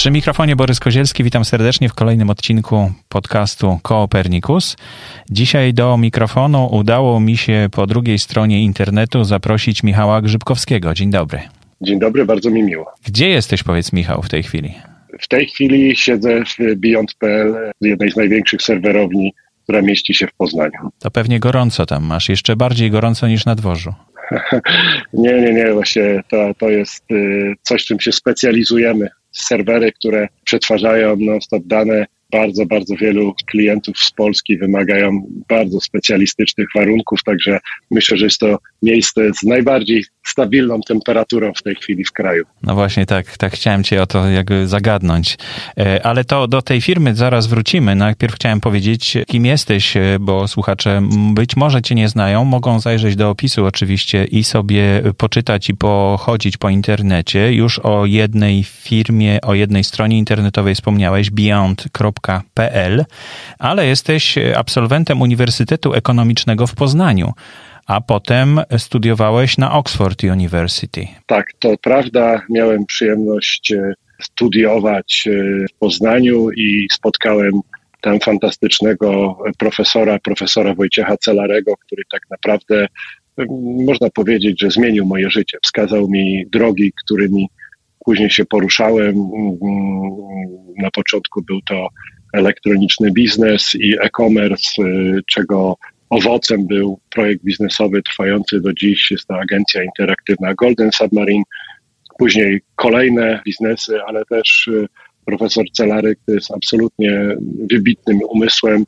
Przy mikrofonie Borys Kozielski, witam serdecznie w kolejnym odcinku podcastu Koopernikus. Dzisiaj do mikrofonu udało mi się po drugiej stronie internetu zaprosić Michała Grzybkowskiego. Dzień dobry. Dzień dobry, bardzo mi miło. Gdzie jesteś, powiedz Michał, w tej chwili? W tej chwili siedzę w Beyond.pl, jednej z największych serwerowni, która mieści się w Poznaniu. To pewnie gorąco tam masz, jeszcze bardziej gorąco niż na dworzu. nie, nie, nie, właśnie to, to jest y, coś, czym się specjalizujemy. Serwery, które przetwarzają non-stop dane. Bardzo, bardzo wielu klientów z Polski wymagają bardzo specjalistycznych warunków, także myślę, że jest to miejsce z najbardziej stabilną temperaturą w tej chwili w kraju. No właśnie, tak, tak chciałem cię o to jakby zagadnąć. E, ale to do tej firmy zaraz wrócimy. Najpierw chciałem powiedzieć, kim jesteś, e, bo słuchacze być może cię nie znają, mogą zajrzeć do opisu oczywiście i sobie poczytać i pochodzić po internecie. Już o jednej firmie, o jednej stronie internetowej wspomniałeś, beyond.pl, ale jesteś absolwentem Uniwersytetu Ekonomicznego w Poznaniu a potem studiowałeś na Oxford University. Tak, to prawda. Miałem przyjemność e, studiować e, w Poznaniu i spotkałem tam fantastycznego profesora, profesora Wojciecha Celarego, który tak naprawdę e, można powiedzieć, że zmienił moje życie. Wskazał mi drogi, którymi później się poruszałem. Na początku był to elektroniczny biznes i e-commerce, czego Owocem był projekt biznesowy trwający do dziś, jest to agencja interaktywna Golden Submarine. Później kolejne biznesy, ale też y, profesor Celary, który jest absolutnie wybitnym umysłem,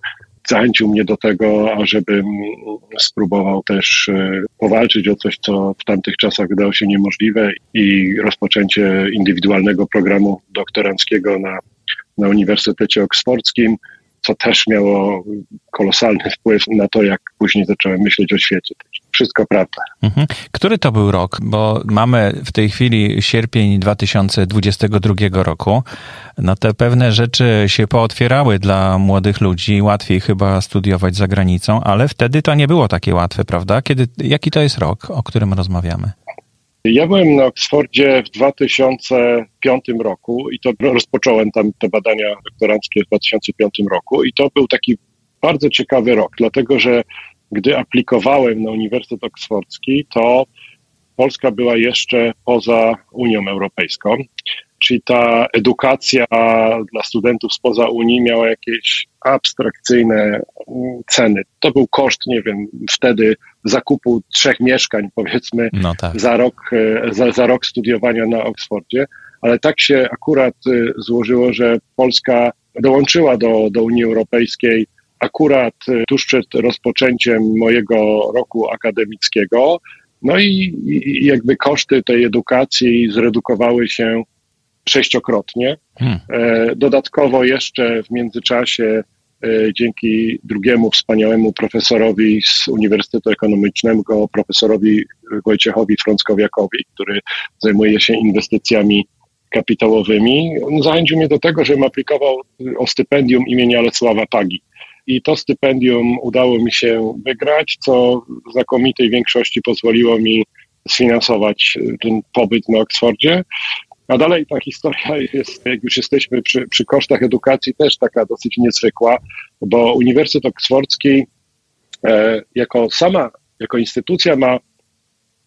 zachęcił mnie do tego, ażebym spróbował też y, powalczyć o coś, co w tamtych czasach wydało się niemożliwe i rozpoczęcie indywidualnego programu doktoranckiego na, na Uniwersytecie Oksfordzkim co też miało kolosalny wpływ na to, jak później zacząłem myśleć o świecie. Wszystko prawda. Mhm. Który to był rok? Bo mamy w tej chwili sierpień 2022 roku. No te pewne rzeczy się pootwierały dla młodych ludzi. Łatwiej chyba studiować za granicą, ale wtedy to nie było takie łatwe, prawda? Kiedy, jaki to jest rok, o którym rozmawiamy? Ja byłem na Oksfordzie w 2005 roku i to rozpocząłem tam te badania doktoranckie w 2005 roku i to był taki bardzo ciekawy rok, dlatego że gdy aplikowałem na Uniwersytet Oksfordzki, to Polska była jeszcze poza Unią Europejską, czyli ta edukacja dla studentów spoza Unii miała jakieś abstrakcyjne ceny. To był koszt, nie wiem, wtedy zakupu trzech mieszkań, powiedzmy, no tak. za, rok, e, za, za rok studiowania na Oksfordzie, ale tak się akurat e, złożyło, że Polska dołączyła do, do Unii Europejskiej akurat e, tuż przed rozpoczęciem mojego roku akademickiego. No i, i jakby koszty tej edukacji zredukowały się sześciokrotnie. Hmm. Dodatkowo jeszcze w międzyczasie dzięki drugiemu wspaniałemu profesorowi z Uniwersytetu Ekonomicznego, profesorowi Wojciechowi Frąckowiakowi, który zajmuje się inwestycjami kapitałowymi. On zachęcił mnie do tego, żebym aplikował o stypendium imienia Lecława Pagi. I to stypendium udało mi się wygrać, co w znakomitej większości pozwoliło mi sfinansować ten pobyt na Oksfordzie. A dalej ta historia jest, jak już jesteśmy przy, przy kosztach edukacji, też taka dosyć niezwykła, bo Uniwersytet Oksfordzki e, jako sama, jako instytucja ma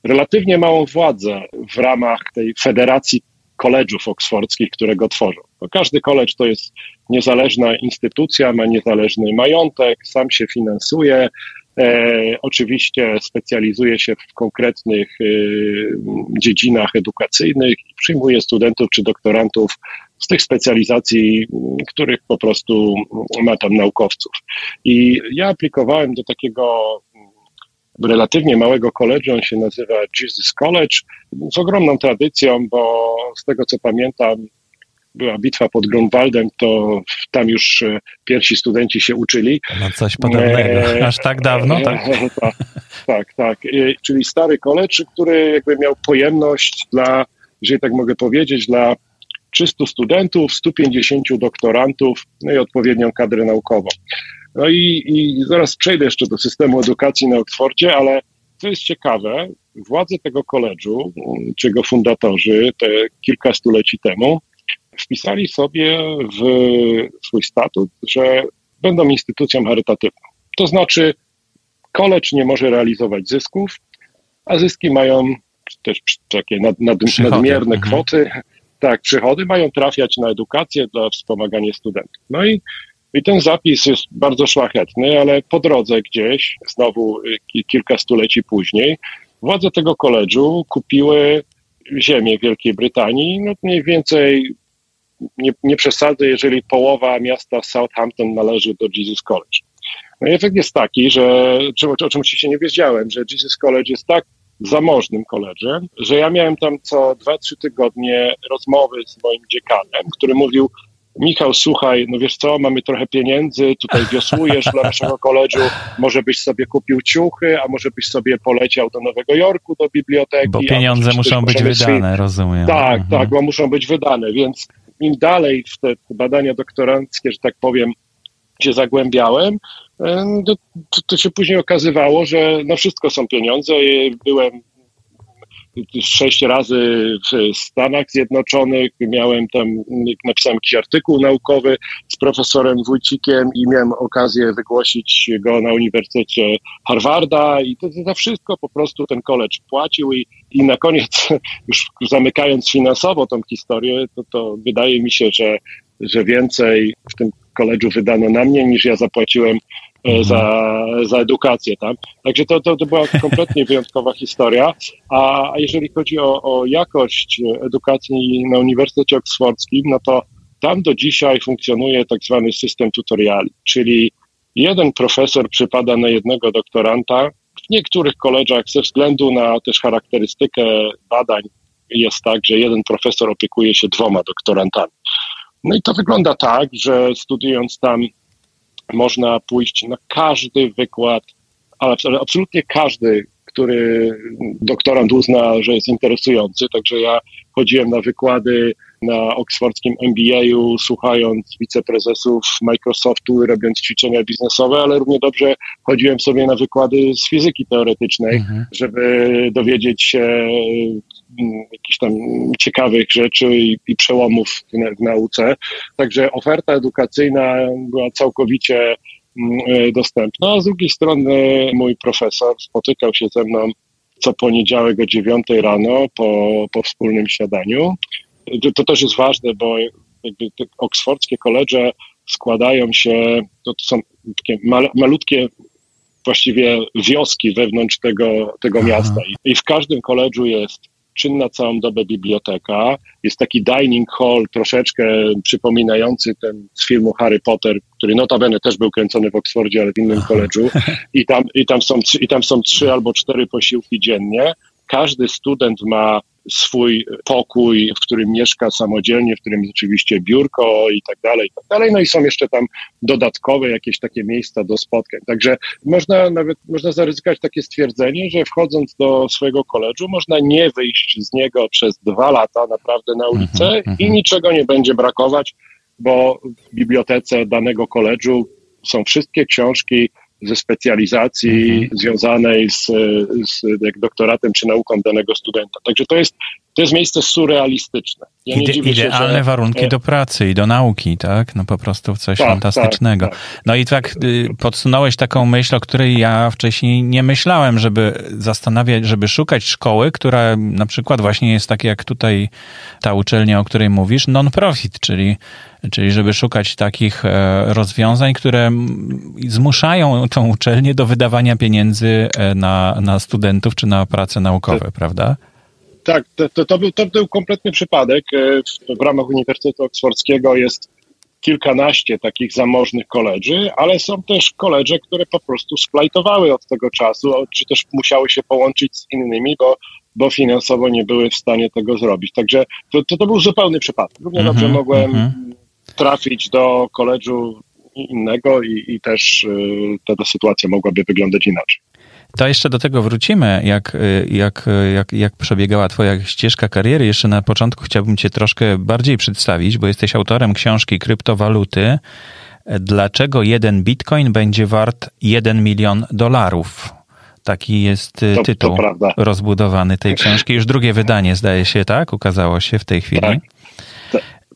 relatywnie małą władzę w ramach tej federacji koledżów oksfordzkich, które go tworzą. Bo każdy koledż to jest niezależna instytucja, ma niezależny majątek, sam się finansuje, oczywiście specjalizuje się w konkretnych e, dziedzinach edukacyjnych i przyjmuje studentów czy doktorantów z tych specjalizacji, których po prostu ma tam naukowców. I ja aplikowałem do takiego relatywnie małego koledżu, on się nazywa Jesus College, z ogromną tradycją, bo z tego co pamiętam, była bitwa pod Grunwaldem, to tam już e, pierwsi studenci się uczyli. No coś podobnego. E, Aż tak dawno, tak? E, tak, tak, tak. Czyli stary college, który jakby miał pojemność dla, jeżeli tak mogę powiedzieć, dla 300 studentów, 150 doktorantów, no i odpowiednią kadrę naukową. No i, i zaraz przejdę jeszcze do systemu edukacji na Oksfordzie, ale co jest ciekawe, władze tego koledżu, czy go fundatorzy te kilka stuleci temu, wpisali sobie w swój statut, że będą instytucją charytatywną. To znaczy, college nie może realizować zysków, a zyski mają też takie nad, nad, nadmierne mhm. kwoty, tak, przychody mają trafiać na edukację dla wspomagania studentów. No i, i ten zapis jest bardzo szlachetny, ale po drodze gdzieś, znowu kilka stuleci później, władze tego koledżu kupiły ziemię Wielkiej Brytanii, no mniej więcej nie, nie przesadzę, jeżeli połowa miasta Southampton należy do Jesus College. No i efekt jest taki, że o czym oczywiście nie wiedziałem, że Jesus College jest tak zamożnym koledżem, że ja miałem tam co 2-3 tygodnie rozmowy z moim dziekanem, który mówił, Michał, słuchaj, no wiesz co, mamy trochę pieniędzy, tutaj wiosłujesz dla naszego koledżu, może byś sobie kupił ciuchy, a może byś sobie poleciał do Nowego Jorku, do biblioteki. Bo pieniądze muszą być wydane, rozumiem. Tak, mhm. tak, bo muszą być wydane, więc im dalej w te badania doktoranckie, że tak powiem, się zagłębiałem, to, to, się później okazywało, że na wszystko są pieniądze. Byłem sześć razy w Stanach Zjednoczonych, miałem tam, napisałem jakiś artykuł naukowy z profesorem Wójcikiem i miałem okazję wygłosić go na Uniwersytecie Harvarda i to, to wszystko po prostu ten college płacił i, i na koniec, już zamykając finansowo tą historię, to, to wydaje mi się, że, że więcej w tym koledżu wydano na mnie niż ja zapłaciłem E, za, za edukację tam. Także to, to, to była kompletnie wyjątkowa historia. A jeżeli chodzi o, o jakość edukacji na Uniwersytecie Oksfordzkim, no to tam do dzisiaj funkcjonuje tak zwany system tutoriali, czyli jeden profesor przypada na jednego doktoranta. W niektórych koleżach ze względu na też charakterystykę badań jest tak, że jeden profesor opiekuje się dwoma doktorantami. No i to wygląda tak, że studiując tam można pójść na każdy wykład, ale absolutnie każdy, który doktorant uzna, że jest interesujący. Także ja chodziłem na wykłady na oksfordzkim MBA-u, słuchając wiceprezesów Microsoftu, robiąc ćwiczenia biznesowe, ale równie dobrze chodziłem sobie na wykłady z fizyki teoretycznej, mhm. żeby dowiedzieć się mm, jakichś tam ciekawych rzeczy i, i przełomów w, w nauce. Także oferta edukacyjna była całkowicie mm, dostępna. A z drugiej strony mój profesor spotykał się ze mną co poniedziałek o 9 rano po, po wspólnym śniadaniu to, też jest ważne, bo jakby te oksfordzkie koledże składają się, to, są takie mal, malutkie właściwie wioski wewnątrz tego, tego miasta. I, I w każdym koledżu jest czynna całą dobę biblioteka. Jest taki dining hall troszeczkę przypominający ten z filmu Harry Potter, który notabene też był kręcony w Oksfordzie, ale w innym koledżu. I tam, i, tam są, I tam są trzy albo cztery posiłki dziennie. Każdy student ma swój pokój, w którym mieszka samodzielnie, w którym jest oczywiście biurko i tak dalej, i tak dalej. No i są jeszcze tam dodatkowe jakieś takie miejsca do spotkań. Także można nawet, można zaryzykować takie stwierdzenie, że wchodząc do swojego koledżu, można nie wyjść z niego przez dwa lata naprawdę na ulicę mm -hmm, i niczego nie będzie brakować, bo w bibliotece danego koledżu są wszystkie książki, ze specjalizacji mhm. związanej z, z jak doktoratem czy nauką danego studenta. Także to jest, to jest miejsce surrealistyczne. Ja Ide, idealne się, że... warunki do pracy i do nauki, tak? No po prostu coś tak, fantastycznego. Tak, tak. No i tak y, podsunąłeś taką myśl, o której ja wcześniej nie myślałem, żeby zastanawiać, żeby szukać szkoły, która na przykład właśnie jest tak jak tutaj ta uczelnia, o której mówisz, non-profit, czyli czyli żeby szukać takich e, rozwiązań, które zmuszają tą uczelnię do wydawania pieniędzy e, na, na studentów czy na prace naukowe, to, prawda? Tak, to, to, był, to był kompletny przypadek. E, w, w ramach Uniwersytetu Oksfordzkiego jest kilkanaście takich zamożnych koledży, ale są też koledże, które po prostu splajtowały od tego czasu, czy też musiały się połączyć z innymi, bo, bo finansowo nie były w stanie tego zrobić. Także to, to, to był zupełny przypadek. Równie mm -hmm, dobrze mogłem mm -hmm trafić do koledżu innego i, i też y, ta sytuacja mogłaby wyglądać inaczej. To jeszcze do tego wrócimy, jak, y, jak, jak, jak przebiegała Twoja ścieżka kariery. Jeszcze na początku chciałbym Cię troszkę bardziej przedstawić, bo jesteś autorem książki Kryptowaluty. Dlaczego jeden bitcoin będzie wart 1 milion dolarów? Taki jest y, to, tytuł to rozbudowany tej książki. Już drugie wydanie, zdaje się, tak? Ukazało się w tej chwili. Tak.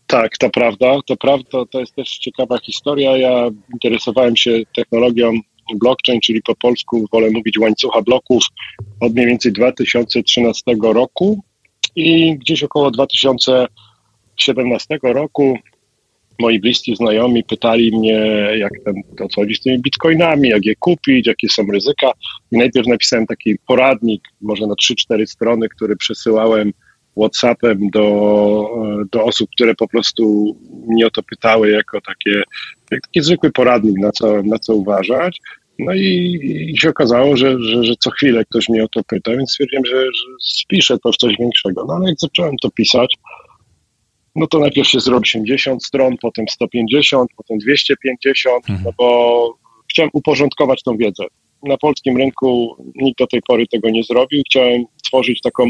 Tak, to prawda, to prawda, to jest też ciekawa historia. Ja interesowałem się technologią blockchain, czyli po polsku wolę mówić łańcucha bloków od mniej więcej 2013 roku i gdzieś około 2017 roku moi bliscy znajomi pytali mnie, jak ten, co chodzi z tymi bitcoinami, jak je kupić, jakie są ryzyka. I najpierw napisałem taki poradnik, może na 3-4 strony, który przesyłałem WhatsAppem do, do osób, które po prostu mnie o to pytały, jako takie, jak taki zwykły poradnik, na co, na co uważać. No i, i się okazało, że, że, że, co chwilę ktoś mnie o to pyta, więc stwierdziłem, że, że spiszę to w coś większego. No ale jak zacząłem to pisać, no to najpierw się zrobi 80 stron, potem 150, potem 250, mhm. no bo chciałem uporządkować tą wiedzę. Na polskim rynku nikt do tej pory tego nie zrobił. Chciałem stworzyć taką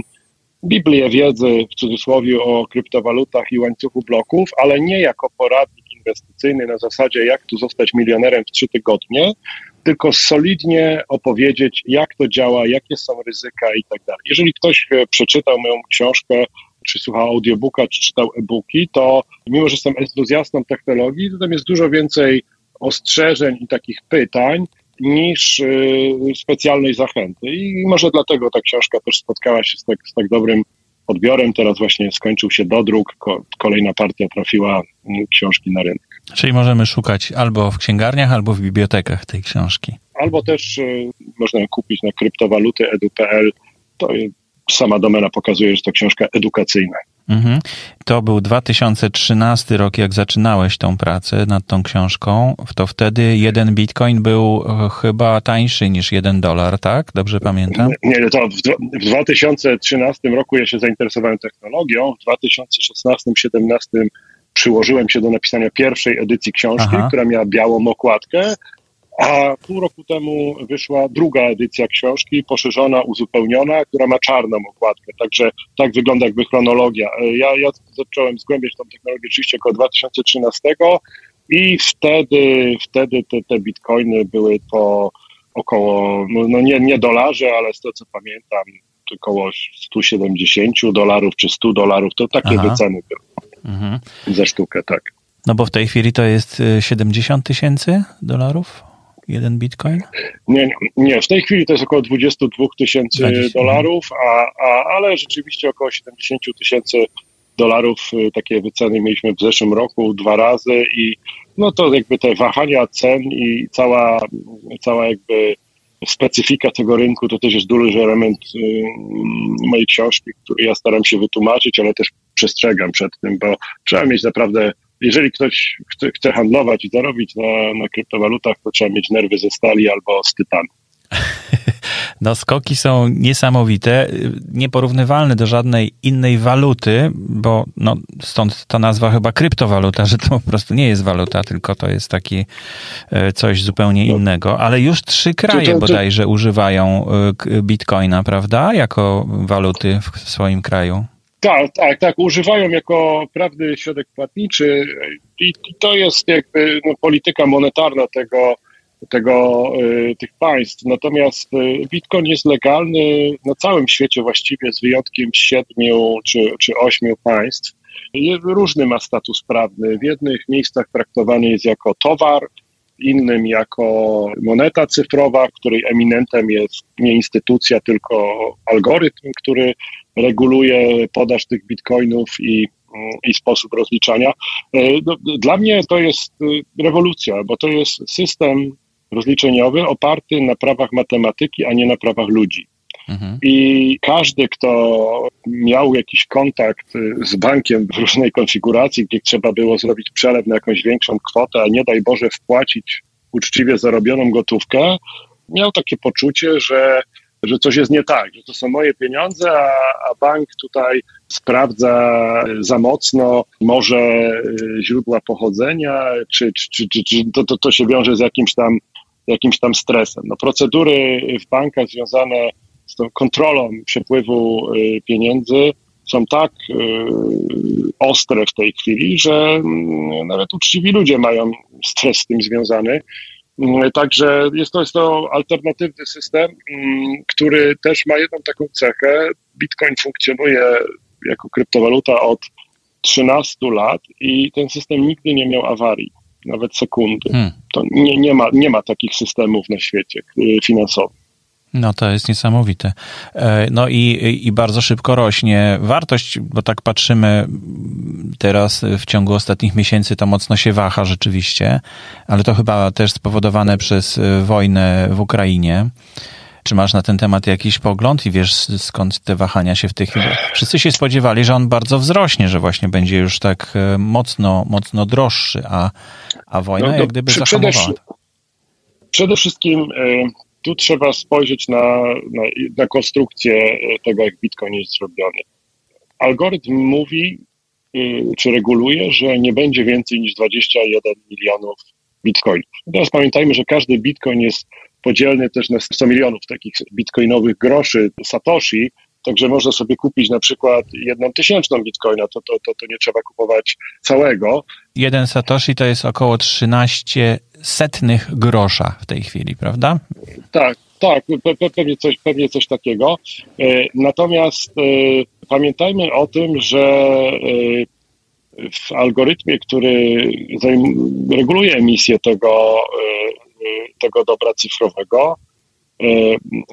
Biblię wiedzy w cudzysłowie o kryptowalutach i łańcuchu bloków, ale nie jako poradnik inwestycyjny na zasadzie jak tu zostać milionerem w trzy tygodnie, tylko solidnie opowiedzieć, jak to działa, jakie są ryzyka i tak dalej. Jeżeli ktoś e, przeczytał moją książkę, czy słuchał audiobooka, czy czytał e-booki, to mimo, że jestem entuzjastą technologii, to tam jest dużo więcej ostrzeżeń i takich pytań niż yy, specjalnej zachęty. I może dlatego ta książka też spotkała się z tak, z tak dobrym odbiorem. Teraz właśnie skończył się dodruk, kolejna partia trafiła mm, książki na rynek. Czyli możemy szukać albo w księgarniach, albo w bibliotekach tej książki. Albo też y, można ją kupić na kryptowaluty edu.pl. To sama domena pokazuje, że to książka edukacyjna. Mhm. To był 2013 rok, jak zaczynałeś tą pracę nad tą książką. To wtedy jeden bitcoin był e, chyba tańszy niż jeden dolar, tak? Dobrze pamiętam? Nie, to w, w 2013 roku ja się zainteresowałem technologią. W 2016-2017 przyłożyłem się do napisania pierwszej edycji książki, Aha. która miała białą okładkę a pół roku temu wyszła druga edycja książki, poszerzona, uzupełniona, która ma czarną okładkę. Także tak wygląda jakby chronologia. Ja, ja zacząłem zgłębiać tą technologię oczywiście około 2013 i wtedy, wtedy te, te bitcoiny były po około, no, no nie, nie dolarze, ale z tego co pamiętam, około 170 dolarów czy 100 dolarów, to takie Aha. wyceny były mhm. za sztukę, tak. No bo w tej chwili to jest 70 y, tysięcy dolarów? Jeden bitcoin? Nie, nie, w tej chwili to jest około 22 tysięcy dolarów, a, a, ale rzeczywiście około 70 tysięcy dolarów y, takie wyceny mieliśmy w zeszłym roku dwa razy i no to jakby te wahania cen i cała, cała jakby specyfika tego rynku to też jest duży element y, mojej książki, który ja staram się wytłumaczyć, ale też przestrzegam przed tym, bo trzeba mieć naprawdę jeżeli ktoś chce, chce handlować i zarobić na, na kryptowalutach, to trzeba mieć nerwy ze stali albo z tytanu. No, skoki są niesamowite, nieporównywalne do żadnej innej waluty, bo no, stąd ta nazwa chyba kryptowaluta, że to po prostu nie jest waluta, tylko to jest taki e, coś zupełnie no. innego. Ale już trzy kraje to, to, to, bodajże używają e, bitcoina, prawda? Jako waluty w swoim kraju. Tak, tak, tak. Używają jako prawny środek płatniczy i, to jest jakby no, polityka monetarna tego, tego, y, tych państw. Natomiast y, Bitcoin jest legalny na całym świecie właściwie z wyjątkiem siedmiu czy, czy ośmiu państw. Różny ma status prawny. W jednych miejscach traktowany jest jako towar, innym jako moneta cyfrowa, której eminentem jest nie instytucja, tylko algorytm, który reguluje podaż tych bitcoinów i, i sposób rozliczania. E, no, dla mnie to jest e, rewolucja, bo to jest system rozliczeniowy oparty na prawach matematyki, a nie na prawach ludzi. Mhm. I każdy, kto miał jakiś kontakt z bankiem w różnej konfiguracji, gdzie trzeba było zrobić przelew na jakąś większą kwotę, a nie daj Boże wpłacić uczciwie zarobioną gotówkę, miał takie poczucie, że że coś jest nie tak, że to są moje pieniądze, a, a bank tutaj sprawdza za mocno może y, źródła pochodzenia, czy, czy, czy, czy to, to, to się wiąże z jakimś tam, jakimś tam stresem. No, procedury w bankach związane z tą kontrolą przepływu y, pieniędzy są tak y, ostre w tej chwili, że mm, nawet uczciwi ludzie mają stres z tym związany. Mm, także jest to, jest to alternatywny system, mm, który też ma jedną taką cechę. Bitcoin funkcjonuje jako kryptowaluta od 13 lat i ten system nigdy nie miał awarii, nawet sekundy. Hmm. To nie, nie, ma, nie ma takich systemów na świecie y, finansowych. No to jest niesamowite. E, no i, i bardzo szybko rośnie wartość, bo tak patrzymy teraz w ciągu ostatnich miesięcy to mocno się waha rzeczywiście, ale to chyba też spowodowane przez e, wojnę w Ukrainie. Czy masz na ten temat jakiś pogląd i wiesz skąd te wahania się w tych... Wszyscy się spodziewali, że on bardzo wzrośnie, że właśnie będzie już tak e, mocno, mocno droższy, a, a wojna no, jak gdyby zahamowała. Przede wszystkim tu trzeba spojrzeć na, na, na konstrukcję tego, jak Bitcoin jest zrobiony. Algorytm mówi, y, czy reguluje, że nie będzie więcej niż 21 milionów bitcoinów. Teraz pamiętajmy, że każdy bitcoin jest podzielny też na 100 milionów takich bitcoinowych groszy Satoshi, Także można sobie kupić na przykład jedną tysięczną bitcoina, to, to, to, to nie trzeba kupować całego. Jeden Satoshi to jest około 13 setnych grosza w tej chwili, prawda? Tak, tak, pewnie coś, pewnie coś takiego. E, natomiast e, pamiętajmy o tym, że e, w algorytmie, który reguluje emisję tego, tego dobra cyfrowego,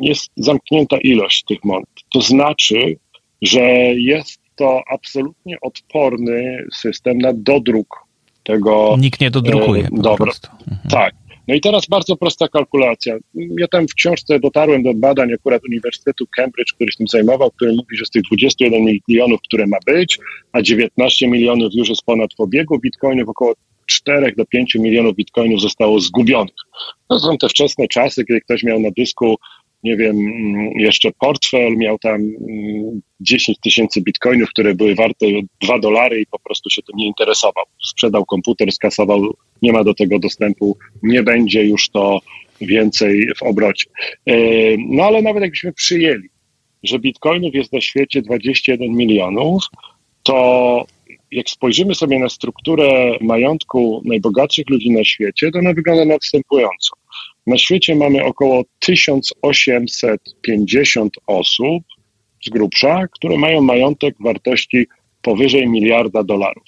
jest zamknięta ilość tych monet. To znaczy, że jest to absolutnie odporny system na dodruk tego. Nikt nie dodrukuje. E, dobra. Mhm. Tak. No i teraz bardzo prosta kalkulacja. Ja tam w książce dotarłem do badań akurat Uniwersytetu Cambridge, który się tym zajmował, który mówi, że z tych 21 milionów, które ma być, a 19 milionów już jest ponad w obiegu bitcoinów, około 4 do 5 milionów bitcoinów zostało zgubionych. To są te wczesne czasy, kiedy ktoś miał na dysku nie wiem, mm, jeszcze portfel, miał tam 10 mm, tysięcy bitcoinów, które były warte 2 dolary i po prostu się tym nie interesował. Sprzedał komputer, skasował, nie ma do tego dostępu, nie będzie już to więcej w obrocie. E, no ale nawet jakbyśmy przyjęli, że bitcoinów jest na świecie 21 milionów, to jak spojrzymy sobie na strukturę majątku najbogatszych ludzi na świecie, to ona wygląda następująco. Na świecie mamy około 1850 osób z grubsza, które mają majątek wartości powyżej miliarda dolarów.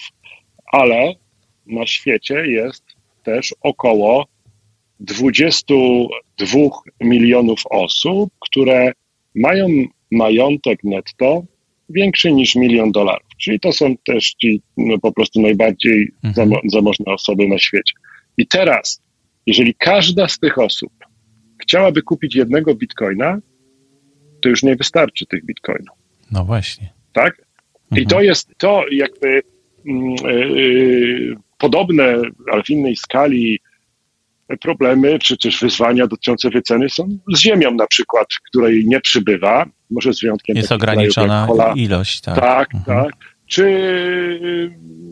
Ale na świecie jest też około 22 milionów osób, które mają majątek netto większy niż milion dolarów. Czyli to są też ci no, po prostu najbardziej mhm. zamożne osoby na świecie. I teraz jeżeli każda z tych osób chciałaby kupić jednego bitcoina, to już nie wystarczy tych bitcoinów. No właśnie. Tak? Mhm. I to jest to jakby yy, podobne, ale w innej skali problemy, czy też wyzwania dotyczące wyceny są z ziemią na przykład, której nie przybywa, może z wyjątkiem... Jest ograniczona ilość, tak. Tak, mhm. tak. Czy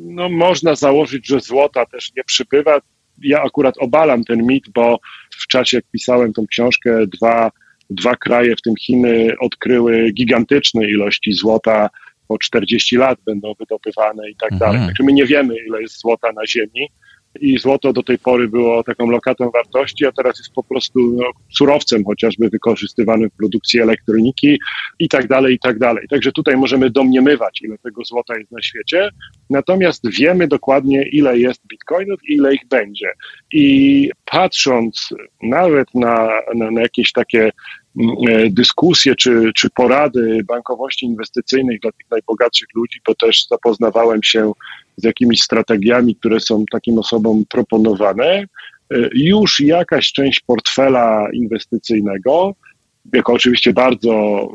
no, można założyć, że złota też nie przybywa? Ja akurat obalam ten mit, bo w czasie, jak pisałem tą książkę, dwa, dwa kraje, w tym Chiny, odkryły gigantyczne ilości złota, po 40 lat będą wydobywane i tak mhm. dalej. Także my nie wiemy, ile jest złota na Ziemi i złoto do tej pory było taką lokatą wartości, a teraz jest po prostu no, surowcem chociażby wykorzystywanym w produkcji elektroniki i tak dalej, i tak dalej. Także tutaj możemy domniemywać, ile tego złota jest na świecie, natomiast wiemy dokładnie, ile jest bitcoinów i ile ich będzie. I patrząc nawet na, na, na jakieś takie dyskusje czy, czy porady bankowości inwestycyjnej dla tych najbogatszych ludzi, bo też zapoznawałem się z jakimiś strategiami, które są takim osobom proponowane, e, już jakaś część portfela inwestycyjnego, jako oczywiście bardzo,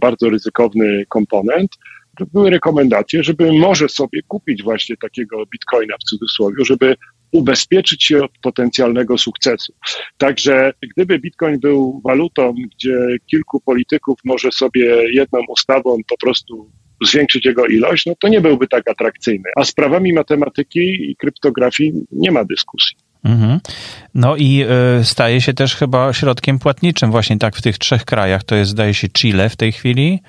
bardzo ryzykowny komponent, to były rekomendacje, żeby może sobie kupić właśnie takiego bitcoina w cudzysłowie, żeby ubezpieczyć się od potencjalnego sukcesu. Także gdyby bitcoin był walutą, gdzie kilku polityków może sobie jedną ustawą po prostu zwiększyć jego ilość, no to nie byłby tak atrakcyjny. A sprawami matematyki i kryptografii nie ma dyskusji. Mhm. No i y, staje się też chyba środkiem płatniczym właśnie tak w tych trzech krajach. To jest zdaje się Chile w tej chwili.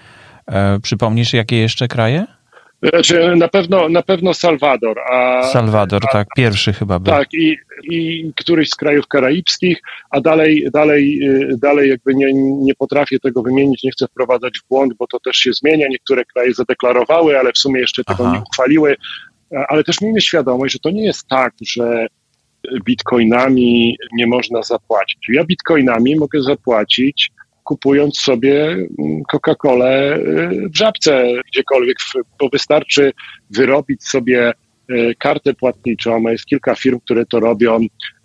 Y, przypomnisz jakie jeszcze kraje? Znaczy, na pewno, na pewno Salwador. A, Salwador, a, tak, pierwszy chyba był. Tak, i, i któryś z krajów karaibskich, a dalej, dalej, y, dalej jakby nie, nie potrafię tego wymienić, nie chcę wprowadzać w błąd, bo to też się zmienia. Niektóre kraje zadeklarowały, ale w sumie jeszcze tego Aha. nie uchwaliły. Ale też miejmy świadomość, że to nie jest tak, że bitcoinami nie można zapłacić. Ja bitcoinami mogę zapłacić kupując sobie mm, Coca-Colę y, w żabce gdziekolwiek, bo wystarczy wyrobić sobie y, kartę płatniczą. Jest kilka firm, które to robią.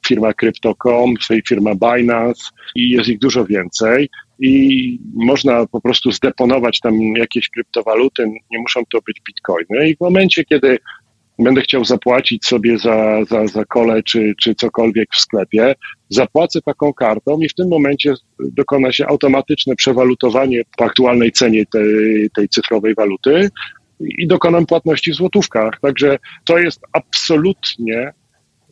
Firma Crypto.com, firma Binance i jest ich dużo więcej. I można po prostu zdeponować tam jakieś kryptowaluty, nie muszą to być bitcoiny. I w momencie, kiedy będę chciał zapłacić sobie za, za, za kole czy, czy cokolwiek w sklepie, zapłacę taką kartą i w tym momencie dokona się automatyczne przewalutowanie po aktualnej cenie tej, tej cyfrowej waluty i dokonam płatności w złotówkach. Także to jest absolutnie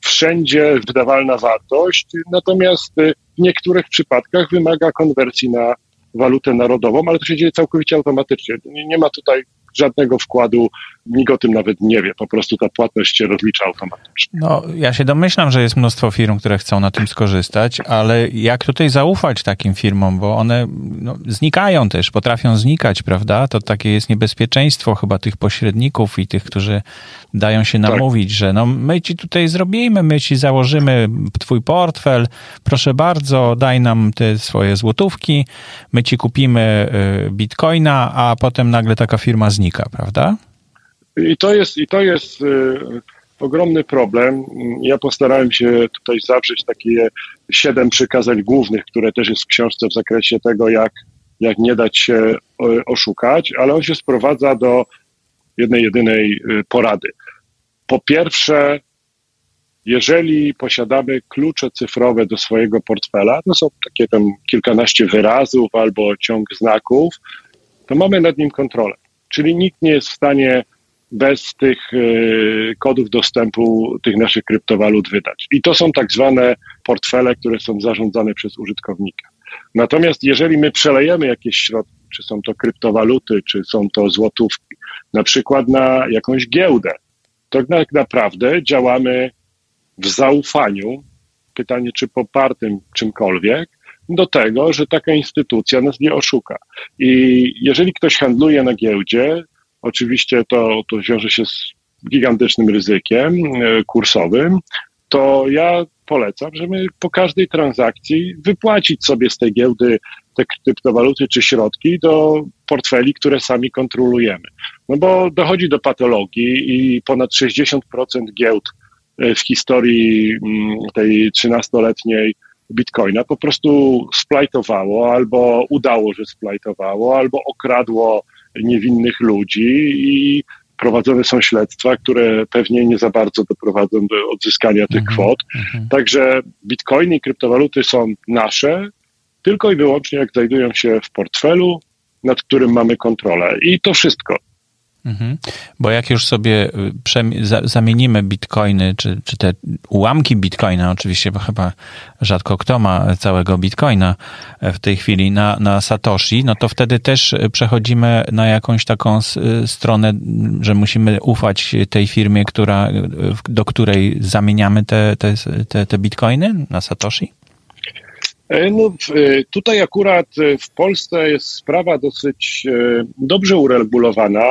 wszędzie wydawalna wartość, natomiast w niektórych przypadkach wymaga konwersji na walutę narodową, ale to się dzieje całkowicie automatycznie. Nie, nie ma tutaj żadnego wkładu, nikt o tym nawet nie wie, po prostu ta płatność się rozlicza automatycznie. No, ja się domyślam, że jest mnóstwo firm, które chcą na tym skorzystać, ale jak tutaj zaufać takim firmom, bo one no, znikają też, potrafią znikać, prawda? To takie jest niebezpieczeństwo chyba tych pośredników i tych, którzy dają się tak. namówić, tak. że no my ci tutaj zrobimy, my ci założymy twój portfel, proszę bardzo, daj nam te swoje złotówki, my ci kupimy y, bitcoina, a potem nagle taka firma znika, prawda? I to jest, i to jest y, ogromny problem. Ja postarałem się tutaj zawrzeć takie siedem przykazań głównych, które też jest w książce w zakresie tego, jak, jak nie dać się oszukać, ale on się sprowadza do jednej, jedynej y, porady. Po pierwsze, jeżeli posiadamy klucze cyfrowe do swojego portfela, to są takie tam kilkanaście wyrazów albo ciąg znaków, to mamy nad nim kontrolę. Czyli nikt nie jest w stanie bez tych y, kodów dostępu tych naszych kryptowalut wydać. I to są tak zwane portfele, które są zarządzane przez użytkownika. Natomiast jeżeli my przelejemy jakieś środki, czy są to kryptowaluty, czy są to złotówki, na przykład na jakąś giełdę, to tak naprawdę działamy w zaufaniu, pytanie czy popartym czymkolwiek, do tego, że taka instytucja nas nie oszuka. I jeżeli ktoś handluje na giełdzie, oczywiście to, to wiąże się z gigantycznym ryzykiem e, kursowym, to ja polecam, żeby po każdej transakcji wypłacić sobie z tej giełdy te kryptowaluty czy środki do portfeli, które sami kontrolujemy. No bo dochodzi do patologii i ponad 60% giełd e, w historii mm, tej 13-letniej bitcoina po prostu splajtowało, albo udało, że splajtowało, albo okradło niewinnych ludzi i prowadzone są śledztwa, które pewnie nie za bardzo doprowadzą do odzyskania tych mhm, kwot. Mhm. Także bitcoiny i kryptowaluty są nasze, tylko i wyłącznie jak znajdują się w portfelu, nad którym mamy kontrolę. I to wszystko. Mhm. Bo jak już sobie y, zamienimy bitcoiny, czy, czy te ułamki bitcoina, oczywiście, bo chyba rzadko kto ma całego bitcoina e, w tej chwili na, na Satoshi, no to wtedy też przechodzimy na jakąś taką y, stronę, że musimy ufać tej firmie, która, do której zamieniamy te, te, te, te bitcoiny na Satoshi? E, no, tutaj akurat w Polsce jest sprawa dosyć e, dobrze uregulowana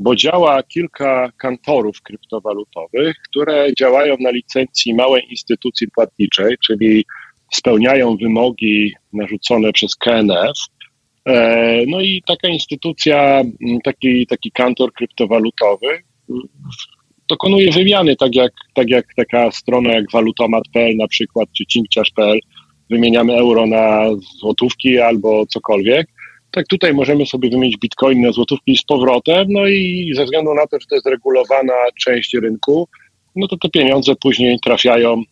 bo działa kilka kantorów kryptowalutowych, które działają na licencji małej instytucji płatniczej, czyli spełniają wymogi narzucone przez KNF. E, no i taka instytucja, taki, taki kantor kryptowalutowy dokonuje wymiany, tak jak, tak jak taka strona jak walutomat.pl na przykład, czy cinkciarz.pl, wymieniamy euro na złotówki albo cokolwiek tak tutaj możemy sobie wymienić bitcoin na złotówki z powrotem, no i ze względu na to, że to jest regulowana część rynku, no to te pieniądze później trafiają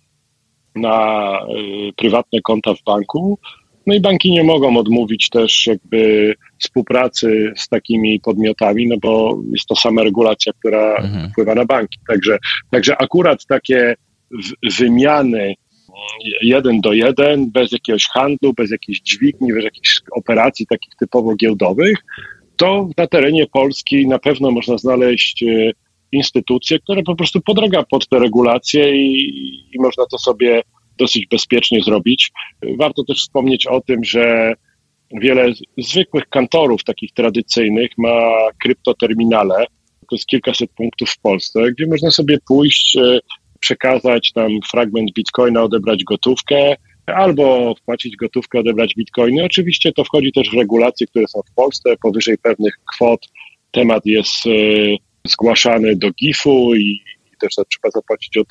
na y, prywatne konta w banku, no i banki nie mogą odmówić też jakby współpracy z takimi podmiotami, no bo jest to sama regulacja, która mhm. wpływa na banki. Także, także akurat takie wymiany jeden do jeden, bez jakiegoś handlu, bez jakiejś dźwigni, bez jakichś operacji takich typowo giełdowych, to na terenie Polski na pewno można znaleźć e, instytucje, które po prostu podlega pod te regulacje i, i można to sobie dosyć bezpiecznie zrobić. Warto też wspomnieć o tym, że wiele zwykłych kantorów, takich tradycyjnych, ma kryptoterminale. To jest kilkaset punktów w Polsce, gdzie można sobie pójść, e, przekazać tam fragment bitcoina, odebrać gotówkę, albo wpłacić gotówkę, odebrać bitcoiny. Oczywiście to wchodzi też w regulacje, które są w Polsce. Powyżej pewnych kwot temat jest e, zgłaszany do GIF-u i też trzeba zapłacić o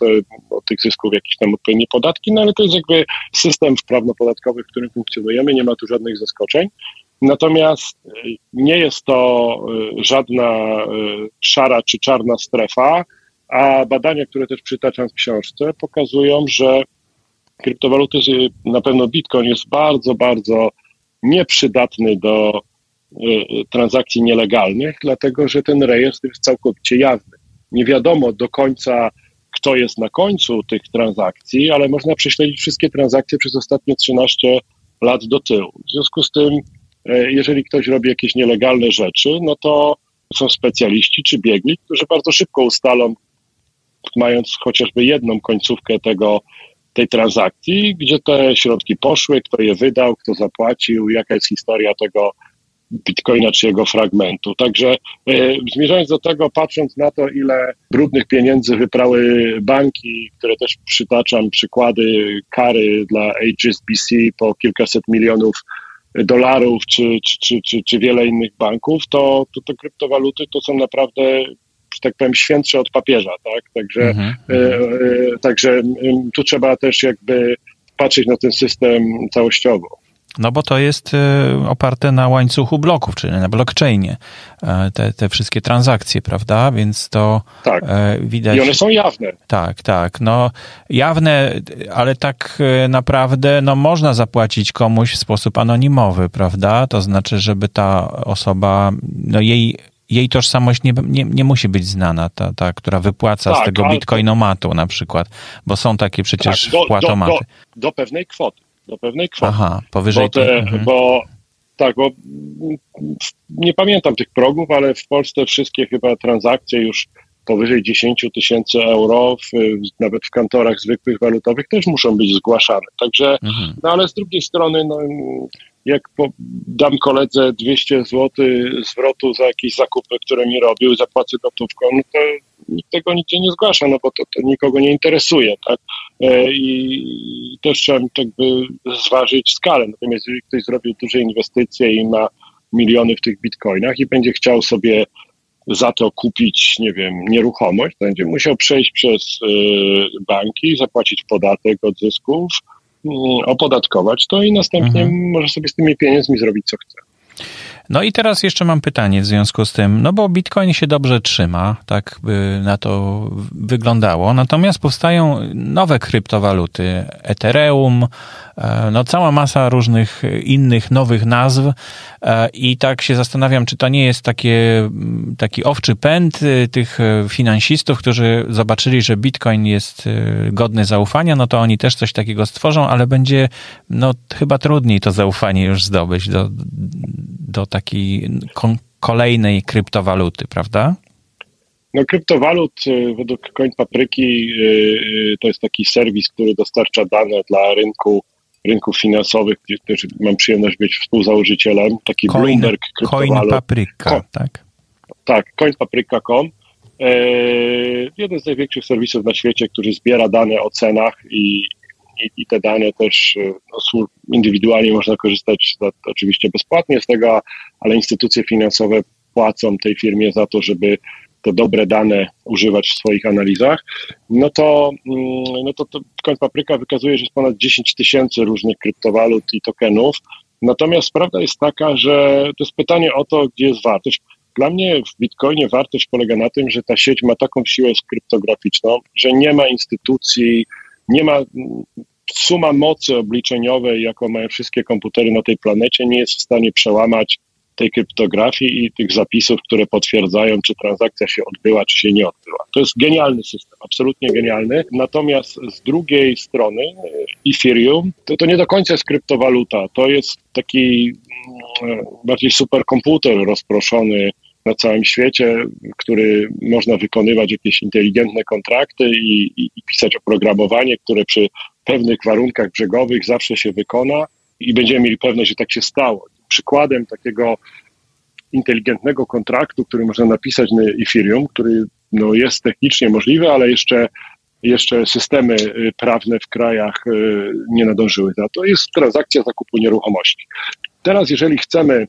od tych zysków jakieś tam odpowiednie podatki, no ale to jest jakby system prawno-podatkowy, w którym funkcjonujemy, nie ma tu żadnych zaskoczeń. Natomiast e, nie jest to e, żadna szara czy czarna strefa, a badania, które też przytaczam w książce, pokazują, że kryptowaluty, na pewno Bitcoin jest bardzo, bardzo nieprzydatny do transakcji nielegalnych, dlatego że ten rejestr jest całkowicie jawny. Nie wiadomo do końca, kto jest na końcu tych transakcji, ale można prześledzić wszystkie transakcje przez ostatnie 13 lat do tyłu. W związku z tym, e, jeżeli ktoś robi jakieś nielegalne rzeczy, no to są specjaliści czy biegli, którzy bardzo szybko ustalą, mając chociażby jedną końcówkę tego, tej transakcji, gdzie te środki poszły, kto je wydał, kto zapłacił, jaka jest historia tego bitcoina czy jego fragmentu. Także e, zmierzając do tego, patrząc na to, ile brudnych pieniędzy wyprały banki, które też przytaczam przykłady kary dla HSBC po kilkaset milionów dolarów, czy, czy, czy, czy, wiele innych banków, to, to te kryptowaluty to są naprawdę że tak powiem, świętsze od papieża, tak? Także, mhm. e, e, także tu trzeba też jakby patrzeć na ten system całościowo. No bo to jest e, oparte na łańcuchu bloków, czyli na blockchainie. Te, te wszystkie transakcje, prawda? Więc to tak. Widać. I one są jawne. Tak, tak. No jawne, ale tak naprawdę no, można zapłacić komuś w sposób anonimowy, prawda? To znaczy, żeby ta osoba, no jej jej tożsamość nie, nie, nie musi być znana, ta, ta która wypłaca tak, z tego bitcoinomatu na przykład, bo są takie przecież tak, do, wpłatomaty. Do, do, do pewnej kwoty do pewnej kwoty. Aha, powyżej bo, te, mhm. bo tak, bo nie pamiętam tych progów, ale w Polsce wszystkie chyba transakcje już powyżej 10 tysięcy euro, w, nawet w kantorach zwykłych walutowych też muszą być zgłaszane. Także, mhm. no ale z drugiej strony, no, jak po, dam koledze 200 zł zwrotu za jakieś zakupy, które mi robił, zapłacę gotówką, no to nikt tego nigdzie nie zgłasza, no bo to, to nikogo nie interesuje, tak? E, I też trzeba jakby zważyć skalę. Natomiast jeżeli ktoś zrobił duże inwestycje i ma miliony w tych bitcoinach i będzie chciał sobie za to kupić, nie wiem, nieruchomość, będzie musiał przejść przez e, banki, zapłacić podatek od zysków, opodatkować to i następnie mhm. może sobie z tymi pieniędzmi zrobić co chce. No i teraz jeszcze mam pytanie w związku z tym, no bo Bitcoin się dobrze trzyma, tak by na to wyglądało, natomiast powstają nowe kryptowaluty, Ethereum, e, no cała masa różnych innych nowych nazw. E, i tak się zastanawiam, czy to nie jest takie, taki owczy pęd e, tych finansistów, którzy zobaczyli, że Bitcoin jest godny zaufania, no to oni też coś takiego stworzą, ale będzie no chyba trudniej to zaufanie już zdobyć do, do takiej kolejnej kryptowaluty, prawda? No kryptowalut y, według Coin Papryki y, y, to jest taki serwis, który dostarcza dane dla rynku rynków finansowych, gdzie też mam przyjemność być współzałożycielem, taki Coin, Bloomberg kryptowalut. Coin Papryka, tak? Tak, coinpapryka.com. Jeden z największych serwisów na świecie, który zbiera dane o cenach i, i, i te dane też e, no, indywidualnie można korzystać za, oczywiście bezpłatnie z tego, ale instytucje finansowe płacą tej firmie za to, żeby te dobre dane używać w swoich analizach, no to, mm, no to, to Papryka wykazuje, że jest ponad 10 tysięcy różnych kryptowalut i tokenów. Natomiast prawda jest taka, że to jest pytanie o to, gdzie jest wartość. Dla mnie w Bitcoinie wartość polega na tym, że ta sieć ma taką siłę skryptograficzną, że nie ma instytucji, nie ma suma mocy obliczeniowej, jaką mają wszystkie komputery na tej planecie, nie jest w stanie przełamać tej kryptografii i tych zapisów, które potwierdzają, czy transakcja się odbyła, czy się nie odbyła. To jest genialny system, absolutnie genialny. Natomiast z drugiej strony Ethereum to, to nie do końca jest kryptowaluta, to jest taki mm, bardziej superkomputer rozproszony na całym świecie, który można wykonywać jakieś inteligentne kontrakty i, i, i pisać oprogramowanie, które przy pewnych warunkach brzegowych zawsze się wykona i będziemy mieli pewność, że tak się stało. Przykładem takiego inteligentnego kontraktu, który można napisać na Ethereum, który no, jest technicznie możliwy, ale jeszcze, jeszcze systemy y, prawne w krajach y, nie nadążyły za to, jest transakcja zakupu nieruchomości. Teraz, jeżeli chcemy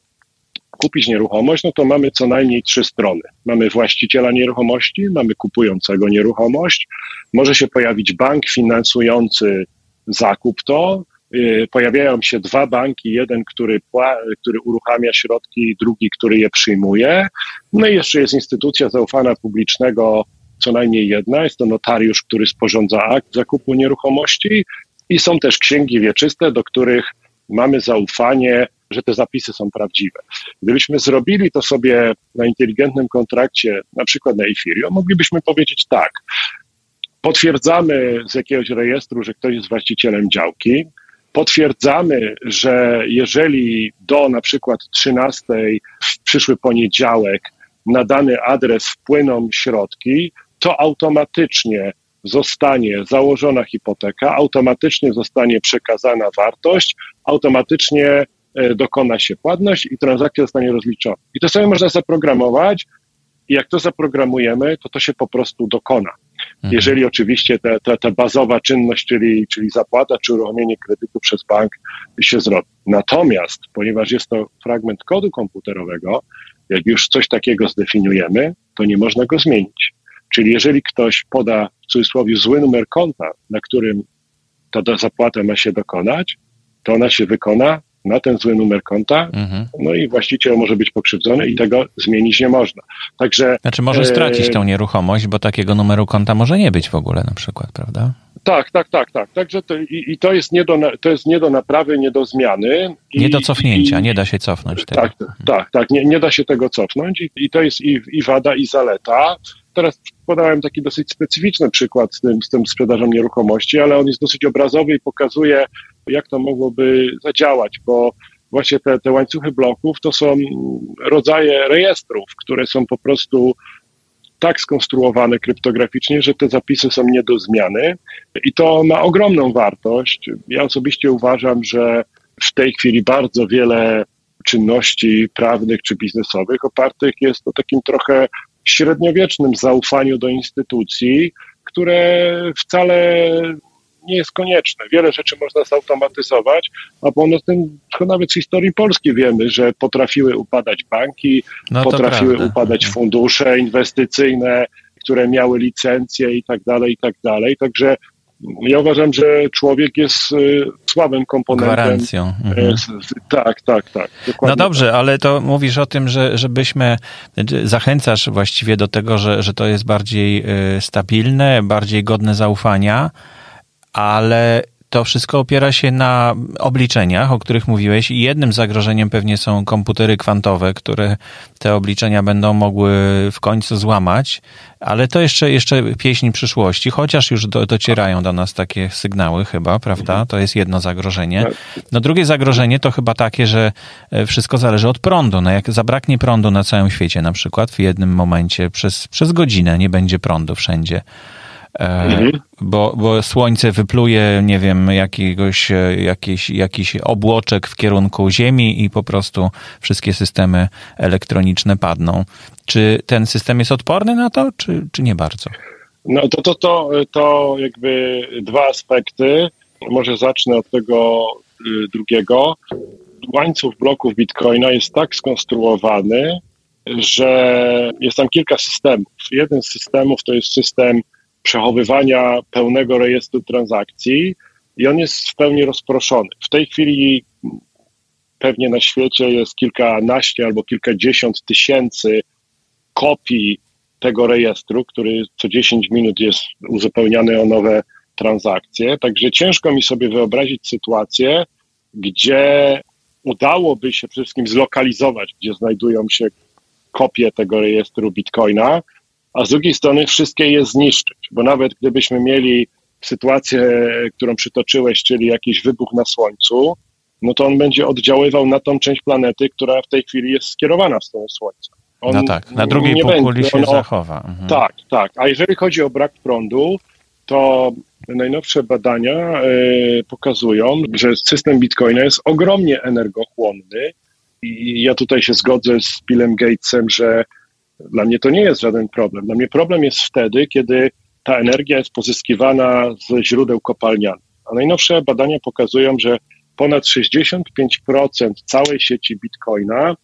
kupić nieruchomość, no to mamy co najmniej trzy strony. Mamy właściciela nieruchomości, mamy kupującego nieruchomość, może się pojawić bank finansujący zakup to, y, pojawiają się dwa banki, jeden, który, który uruchamia środki, drugi, który je przyjmuje. No i jeszcze jest instytucja zaufana publicznego, co najmniej jedna, jest to notariusz, który sporządza akt zakupu nieruchomości i są też księgi wieczyste, do których mamy zaufanie że te zapisy są prawdziwe. Gdybyśmy zrobili to sobie na inteligentnym kontrakcie, na przykład na Ethereum, moglibyśmy powiedzieć tak. Potwierdzamy z jakiegoś rejestru, że ktoś jest właścicielem działki. Potwierdzamy, że jeżeli do na przykład 13 w przyszły poniedziałek na dany adres wpłyną środki, to automatycznie zostanie założona hipoteka, automatycznie zostanie przekazana wartość, automatycznie dokona się płatność i transakcja zostanie rozliczona. I to sobie można zaprogramować i jak to zaprogramujemy, to to się po prostu dokona. Mhm. Jeżeli oczywiście ta, ta, ta bazowa czynność, czyli, czyli zapłata czy uruchomienie kredytu przez bank się zrobi. Natomiast, ponieważ jest to fragment kodu komputerowego, jak już coś takiego zdefiniujemy, to nie można go zmienić. Czyli jeżeli ktoś poda w cudzysłowie zły numer konta, na którym ta zapłata ma się dokonać, to ona się wykona na ten zły numer konta, mhm. no i właściciel może być pokrzywdzony i tego zmienić nie można. Także... Znaczy może stracić tę nieruchomość, bo takiego numeru konta może nie być w ogóle na przykład, prawda? Tak, tak, tak, tak. Także to, i, i, to, jest nie do, to jest nie do naprawy, nie do zmiany. I, nie do cofnięcia, i, nie da się cofnąć tego. Tak, tak, tak, nie, nie da się tego cofnąć i, i to jest i, i wada, i zaleta. Teraz podałem taki dosyć specyficzny przykład z tym, z tym sprzedażą nieruchomości, ale on jest dosyć obrazowy i pokazuje, jak to mogłoby zadziałać, bo właśnie te, te łańcuchy bloków to są rodzaje rejestrów, które są po prostu tak skonstruowane kryptograficznie, że te zapisy są nie do zmiany i to ma ogromną wartość. Ja osobiście uważam, że w tej chwili bardzo wiele czynności prawnych czy biznesowych opartych jest o takim trochę średniowiecznym zaufaniu do instytucji, które wcale nie jest konieczne. Wiele rzeczy można zautomatyzować, a poza tym nawet z historii Polski wiemy, że potrafiły upadać banki, no potrafiły prawda. upadać fundusze inwestycyjne, które miały licencje i tak dalej, i tak dalej. Także ja uważam, że człowiek jest y, słabym komponentem. Gwarancją. Y, mhm. Tak, tak, tak. No dobrze, tak. ale to mówisz o tym, że żebyśmy, zachęcasz właściwie do tego, że, że to jest bardziej y, stabilne, bardziej godne zaufania, ale to wszystko opiera się na obliczeniach, o których mówiłeś, i jednym zagrożeniem pewnie są komputery kwantowe, które te obliczenia będą mogły w końcu złamać, ale to jeszcze, jeszcze pieśń przyszłości, chociaż już do, docierają do nas takie sygnały chyba, prawda? To jest jedno zagrożenie. No drugie zagrożenie to chyba takie, że e, wszystko zależy od prądu. No jak zabraknie prądu na całym świecie na przykład w jednym momencie przez, przez godzinę nie będzie prądu wszędzie, Mhm. Bo, bo słońce wypluje, nie wiem, jakiegoś, jakiś, jakiś obłoczek w kierunku Ziemi i po prostu wszystkie systemy elektroniczne padną. Czy ten system jest odporny na to, czy, czy nie bardzo? No to, to, to, to jakby dwa aspekty. Może zacznę od tego y, drugiego. Łańcuch bloków Bitcoina jest tak skonstruowany, że jest tam kilka systemów. Jeden z systemów to jest system przechowywania pełnego rejestru transakcji i on jest w pełni rozproszony. W tej chwili pewnie na świecie jest kilkanaście albo kilkadziesiąt tysięcy kopii tego rejestru, który co 10 minut jest uzupełniany o nowe transakcje. Także ciężko mi sobie wyobrazić sytuację, gdzie udałoby się przede wszystkim zlokalizować, gdzie znajdują się kopie tego rejestru Bitcoina, a z drugiej strony wszystkie je zniszczyć, bo nawet gdybyśmy mieli sytuację, którą przytoczyłeś, czyli jakiś wybuch na Słońcu, no to on będzie oddziaływał na tą część planety, która w tej chwili jest skierowana w stronę Słońca. On no tak, na drugiej półkuli się zachowa. Mhm. Tak, tak. A jeżeli chodzi o brak prądu, to najnowsze badania y, pokazują, że system Bitcoina jest ogromnie energochłonny i ja tutaj się zgodzę z Billem Gatesem, że dla mnie to nie jest żaden problem. Dla mnie problem jest wtedy, kiedy ta energia jest pozyskiwana ze źródeł kopalnianych. A najnowsze badania pokazują, że ponad 65% całej sieci Bitcoina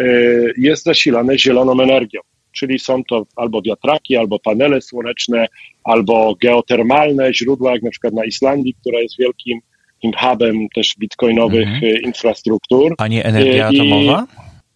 y, jest zasilane zieloną energią. Czyli są to albo wiatraki, albo panele słoneczne, albo geotermalne źródła, jak na przykład na Islandii, która jest wielkim hubem też bitcoinowych mhm. Y, infrastruktur. A nie energia atomowa?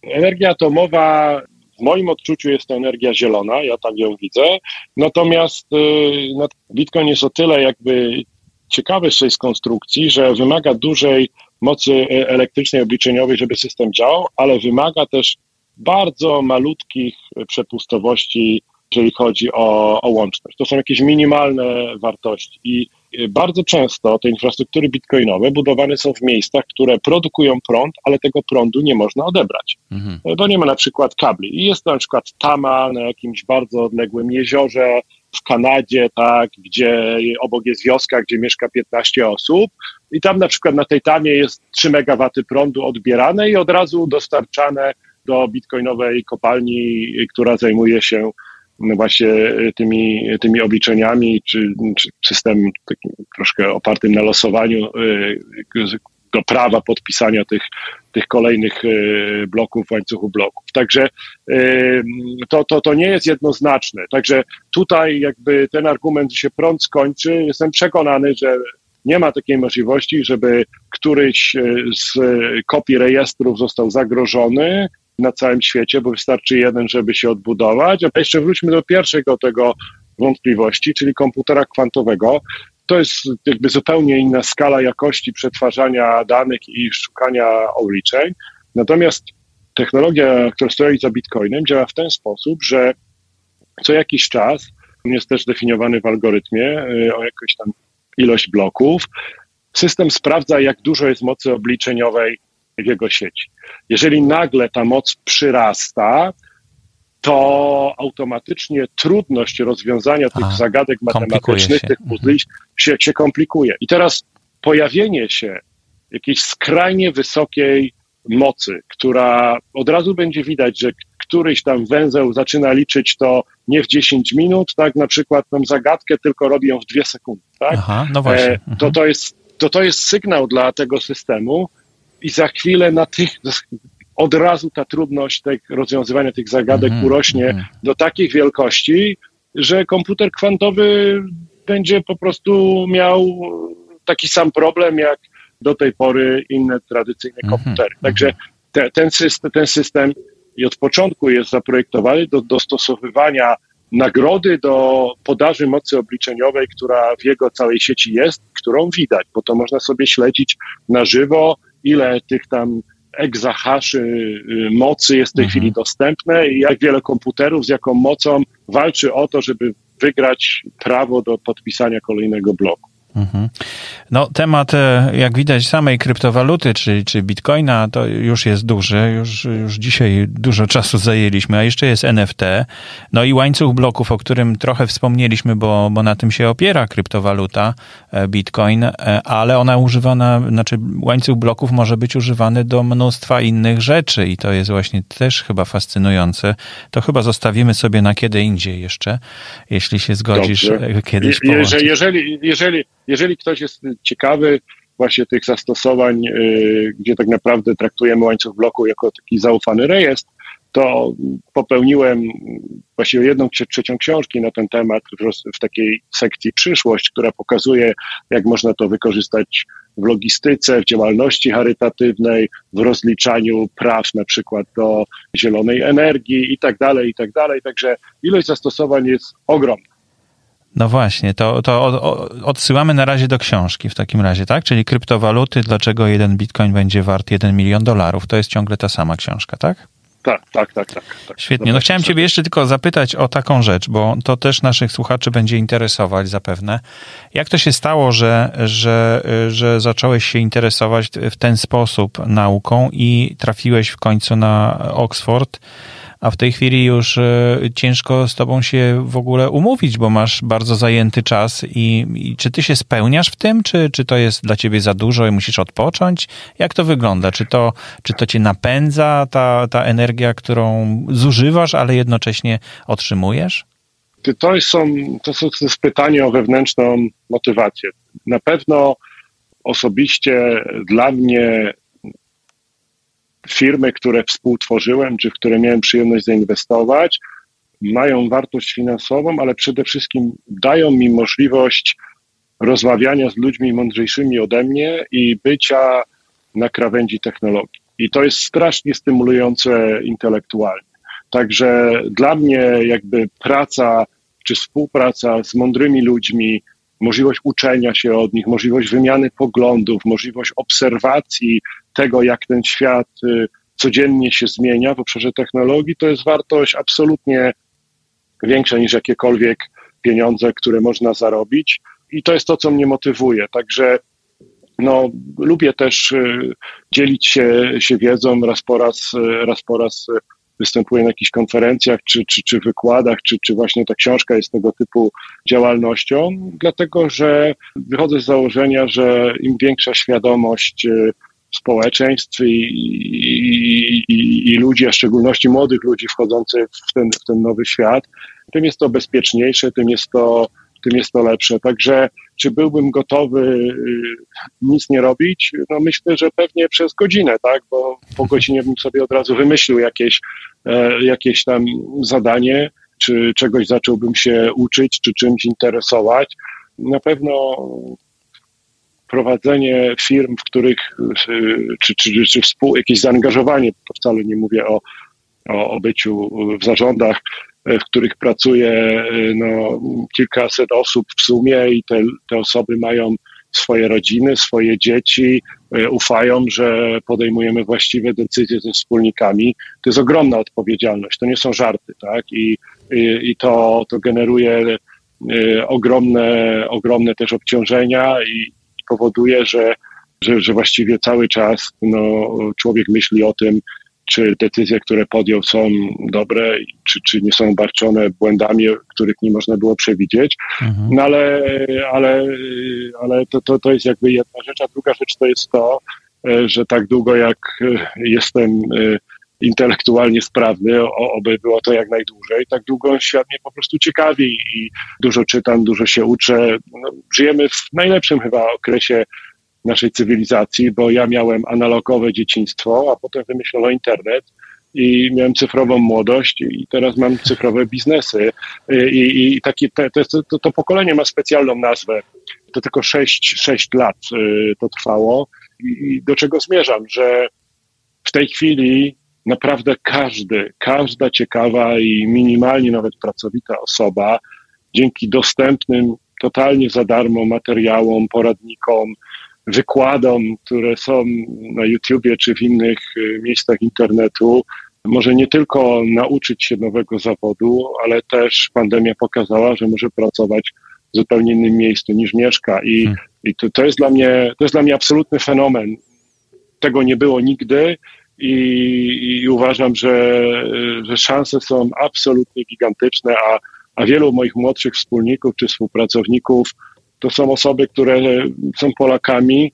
I energia atomowa w moim odczuciu jest to energia zielona, ja tak ją widzę. Natomiast y, no, Bitcoin jest o tyle jakby ciekawy z tej konstrukcji, że wymaga dużej mocy y, elektrycznej, obliczeniowej, żeby system działał, ale wymaga też bardzo malutkich przepustowości, jeżeli chodzi o, o łączność. To są jakieś minimalne wartości i bardzo często te infrastruktury bitcoinowe budowane są w miejscach, które produkują prąd, ale tego prądu nie można odebrać, mhm. bo nie ma na przykład kabli. I jest to na przykład tama na jakimś bardzo odległym jeziorze w Kanadzie, tak, gdzie obok jest wioska, gdzie mieszka 15 osób i tam na przykład na tej tamie jest 3 MW prądu odbierane i od razu dostarczane do bitcoinowej kopalni, która zajmuje się właśnie tymi, tymi obliczeniami, czy, czy system takim troszkę opartym na losowaniu y, do prawa podpisania tych, tych kolejnych bloków w łańcuchu bloków. Także to, to, to nie jest jednoznaczne. Także tutaj jakby ten argument, się prąd skończy, jestem przekonany, że nie ma takiej możliwości, żeby któryś z kopii rejestrów został zagrożony, na całym świecie, bo wystarczy jeden, żeby się odbudować. A jeszcze wróćmy do pierwszego tego wątpliwości, czyli komputera kwantowego. To jest jakby zupełnie inna skala jakości przetwarzania danych i szukania obliczeń. Natomiast technologia, która stoi za Bitcoinem, działa w ten sposób, że co jakiś czas, on jest też definiowany w algorytmie y, o jakąś tam ilość bloków, system sprawdza, jak dużo jest mocy obliczeniowej w jego sieci. Jeżeli nagle ta moc przyrasta, to automatycznie trudność rozwiązania tych A, zagadek matematycznych, tych puzli się, się komplikuje. I teraz pojawienie się jakiejś skrajnie wysokiej mocy, która od razu będzie widać, że któryś tam węzeł zaczyna liczyć to nie w 10 minut, tak, na przykład tą zagadkę tylko robią w 2 sekundy, tak? Aha, no właśnie. E, to, mhm. to, jest, to, to jest sygnał dla tego systemu, i za chwilę na tych, od razu ta trudność tych, rozwiązywania tych zagadek mm -hmm. urośnie -hmm. do takich wielkości, że komputer kwantowy będzie po prostu miał taki sam problem jak do tej pory inne tradycyjne mm -hmm. komputery. Także te, ten, system, ten system i od początku jest zaprojektowany do dostosowywania nagrody do podaży mocy obliczeniowej, która w jego całej sieci jest, którą widać, bo to można sobie śledzić na żywo ile tych tam egzahaszy y, mocy jest w tej mhm. chwili dostępne i jak wiele komputerów z jaką mocą walczy o to, żeby wygrać prawo do podpisania kolejnego bloku. Mhm. No, temat, e, jak widać, samej kryptowaluty, czy, czy bitcoina, to już jest duży. Już, już dzisiaj dużo czasu zajęliśmy, a jeszcze jest NFT. No i łańcuch bloków, o którym trochę wspomnieliśmy, bo, bo na tym się opiera kryptowaluta e, bitcoin, e, ale ona używana, znaczy łańcuch bloków może być używany do mnóstwa innych rzeczy i to jest właśnie też chyba fascynujące. To chyba zostawimy sobie na kiedy indziej jeszcze, jeśli się zgodzisz Dobrze. kiedyś Je, jeżeli, jeżeli, jeżeli jeżeli ktoś jest ciekawy właśnie tych zastosowań, y, gdzie tak naprawdę traktujemy łańcuch bloku jako taki zaufany rejestr, to popełniłem właściwie jedną trzecią książki na ten temat w, takiej sekcji przyszłość, która pokazuje, jak można to wykorzystać w logistyce, w działalności charytatywnej, w rozliczaniu praw na przykład do zielonej energii i tak dalej, i tak dalej. Także ilość zastosowań jest ogromna. No właśnie, to, to odsyłamy na razie do książki w takim razie, tak? Czyli kryptowaluty, dlaczego jeden bitcoin będzie wart 1 milion dolarów. To jest ciągle ta sama książka, tak? Tak, tak, tak, tak. tak. Świetnie. No chciałem Ciebie jeszcze tylko zapytać o taką rzecz, bo to też naszych słuchaczy będzie interesować zapewne. Jak to się stało, że, że, że zacząłeś się interesować w ten sposób nauką i trafiłeś w końcu na Oxford? A w tej chwili już e, ciężko z tobą się w ogóle umówić, bo masz bardzo zajęty czas i, i, czy ty się spełniasz w tym, czy, czy to jest dla ciebie za dużo i musisz odpocząć? Jak to wygląda? Czy to, czy to cię napędza, ta, ta energia, którą zużywasz, ale jednocześnie otrzymujesz? To, to, są, to jest pytanie o wewnętrzną motywację. Na pewno osobiście dla mnie firmy, które współtworzyłem, czy w które miałem przyjemność zainwestować, mają wartość finansową, ale przede wszystkim dają mi możliwość rozmawiania z ludźmi mądrzejszymi ode mnie i bycia na krawędzi technologii. I to jest strasznie stymulujące intelektualnie. Także dla mnie jakby praca czy współpraca z mądrymi ludźmi, możliwość uczenia się od nich, możliwość wymiany poglądów, możliwość obserwacji tego, jak ten świat y, codziennie się zmienia w obszarze technologii, to jest wartość absolutnie większa niż jakiekolwiek pieniądze, które można zarobić. I to jest to, co mnie motywuje. Także no, lubię też y, dzielić się, się wiedzą, raz po raz, y, raz po raz występuję na jakichś konferencjach czy, czy, czy wykładach, czy, czy właśnie ta książka jest tego typu działalnością, dlatego że wychodzę z założenia, że im większa świadomość społeczeństw i, i, i, i ludzi, a w szczególności młodych ludzi wchodzących w ten, w ten nowy świat, tym jest to bezpieczniejsze, tym jest to, tym jest to lepsze. Także czy byłbym gotowy y, nic nie robić? No myślę, że pewnie przez godzinę, tak, bo po godzinie bym sobie od razu wymyślił jakieś, e, jakieś tam zadanie, czy czegoś zacząłbym się uczyć, czy czymś interesować. Na pewno prowadzenie firm, w których, czy, czy, czy współ, jakieś zaangażowanie, to wcale nie mówię o, o, o byciu w zarządach, w których pracuje no, kilkaset osób w sumie i te, te osoby mają swoje rodziny, swoje dzieci, ufają, że podejmujemy właściwe decyzje ze wspólnikami. To jest ogromna odpowiedzialność, to nie są żarty, tak? I, i, i to, to generuje y, ogromne, ogromne też obciążenia i, powoduje, że, że, że właściwie cały czas no, człowiek myśli o tym, czy decyzje, które podjął, są dobre, czy, czy nie są barczone błędami, których nie można było przewidzieć. Mhm. No ale, ale, ale to, to, to jest jakby jedna rzecz, a druga rzecz to jest to, że tak długo jak jestem intelektualnie sprawny, oby było to jak najdłużej. Tak długo świat mnie po prostu ciekawi i dużo czytam, dużo się uczę. No, żyjemy w najlepszym chyba okresie naszej cywilizacji, bo ja miałem analogowe dzieciństwo, a potem wymyślono internet i miałem cyfrową młodość i teraz mam cyfrowe biznesy. I, i takie, te, te, to, to pokolenie ma specjalną nazwę. To tylko 6, 6 lat y, to trwało. I do czego zmierzam, że w tej chwili naprawdę każdy, każda ciekawa i minimalnie nawet pracowita osoba dzięki dostępnym totalnie za darmo materiałom, poradnikom, wykładom, które są na YouTubie czy w innych y, miejscach internetu, może nie tylko nauczyć się nowego zawodu, ale też pandemia pokazała, że może pracować w zupełnie innym miejscu niż mieszka. I, hmm. i to, to, jest dla mnie, to jest dla mnie absolutny fenomen. Tego nie było nigdy i, i uważam, że, że szanse są absolutnie gigantyczne, a, a wielu moich młodszych wspólników czy współpracowników to są osoby, które są Polakami,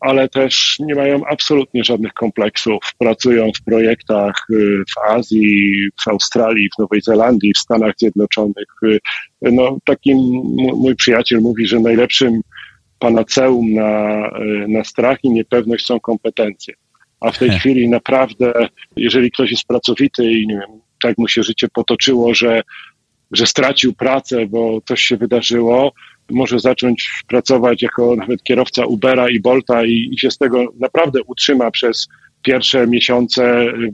ale też nie mają absolutnie żadnych kompleksów. Pracują w projektach y, w Azji, w Australii, w Nowej Zelandii, w Stanach Zjednoczonych. Y, no, takim mój przyjaciel mówi, że najlepszym panaceum na, y, na strach i niepewność są kompetencje a w tej chwili naprawdę, jeżeli ktoś jest pracowity i nie wiem, tak mu się życie potoczyło, że, że stracił pracę, bo coś się wydarzyło, może zacząć pracować jako nawet kierowca Ubera i Bolta i, i się z tego naprawdę utrzyma przez pierwsze miesiące mm,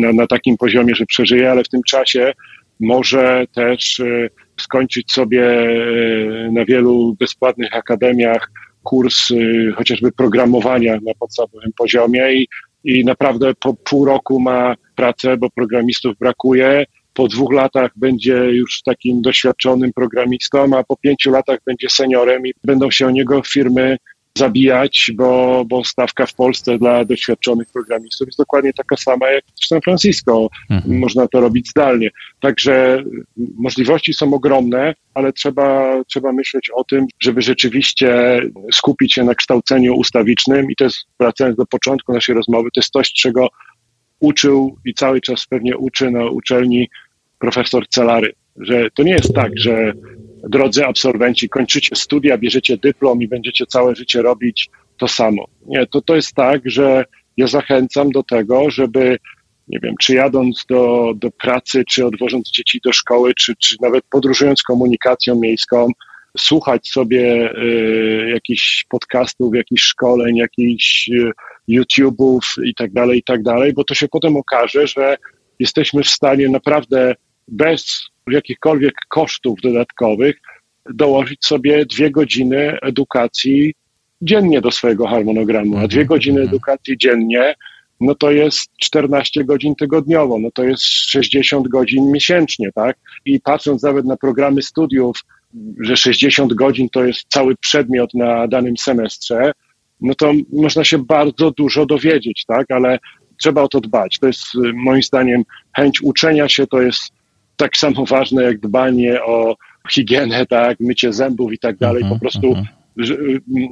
na, na takim poziomie, że przeżyje, ale w tym czasie może też y, skończyć sobie e, na wielu bezpłatnych akademiach kurs y, chociażby programowania na podstawowym poziomie i, i naprawdę po pół roku ma pracę, bo programistów brakuje. Po dwóch latach będzie już takim doświadczonym programistą, a po pięciu latach będzie seniorem i będą się o niego firmy zabijać, bo, bo stawka w Polsce dla doświadczonych programistów jest dokładnie taka sama jak w San Francisco. Mhm. Można to robić zdalnie. Także możliwości są ogromne, ale trzeba, trzeba myśleć o tym, żeby rzeczywiście skupić się na kształceniu ustawicznym i to jest, wracając do początku naszej rozmowy, to jest coś, czego uczył i cały czas pewnie uczy na uczelni profesor Celary, że to nie jest tak, że drodzy absolwenci, kończycie studia, bierzecie dyplom i będziecie całe życie robić to samo. Nie, to, to jest tak, że ja zachęcam do tego, żeby, nie wiem, czy jadąc do, do pracy, czy odwożąc dzieci do szkoły, czy, czy nawet podróżując komunikacją miejską, słuchać sobie y, jakichś podcastów, jakichś szkoleń, jakichś y, YouTube'ów i tak dalej, i tak dalej, bo to się potem okaże, że jesteśmy w stanie naprawdę bez jakichkolwiek kosztów dodatkowych dołożyć sobie dwie godziny edukacji dziennie do swojego harmonogramu, a dwie mhm, godziny mhm. edukacji dziennie, no to jest 14 godzin tygodniowo, no to jest 60 godzin miesięcznie, tak? I patrząc nawet na programy studiów, że 60 godzin to jest cały przedmiot na danym semestrze, no to można się bardzo dużo dowiedzieć, tak? Ale trzeba o to dbać. To jest moim zdaniem chęć uczenia się, to jest tak samo ważne jak dbanie o higienę, tak, mycie zębów i tak dalej. Po mhm, prostu mhm.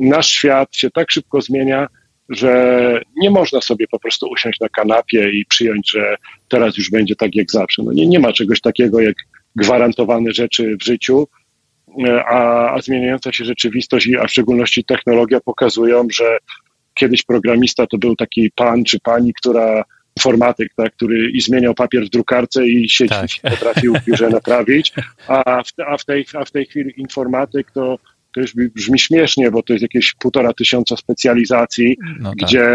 nasz świat się tak szybko zmienia, że nie można sobie po prostu usiąść na kanapie i przyjąć, że teraz już będzie tak jak zawsze. No nie, nie ma czegoś takiego jak gwarantowane rzeczy w życiu, a, a zmieniająca się rzeczywistość, a w szczególności technologia pokazują, że kiedyś programista to był taki pan czy pani, która informatyk, tak, który i zmieniał papier w drukarce i sieć tak. potrafił w biurze naprawić, a w, a, w tej, a w tej chwili informatyk to, to już brzmi śmiesznie, bo to jest jakieś półtora tysiąca specjalizacji, no tak. gdzie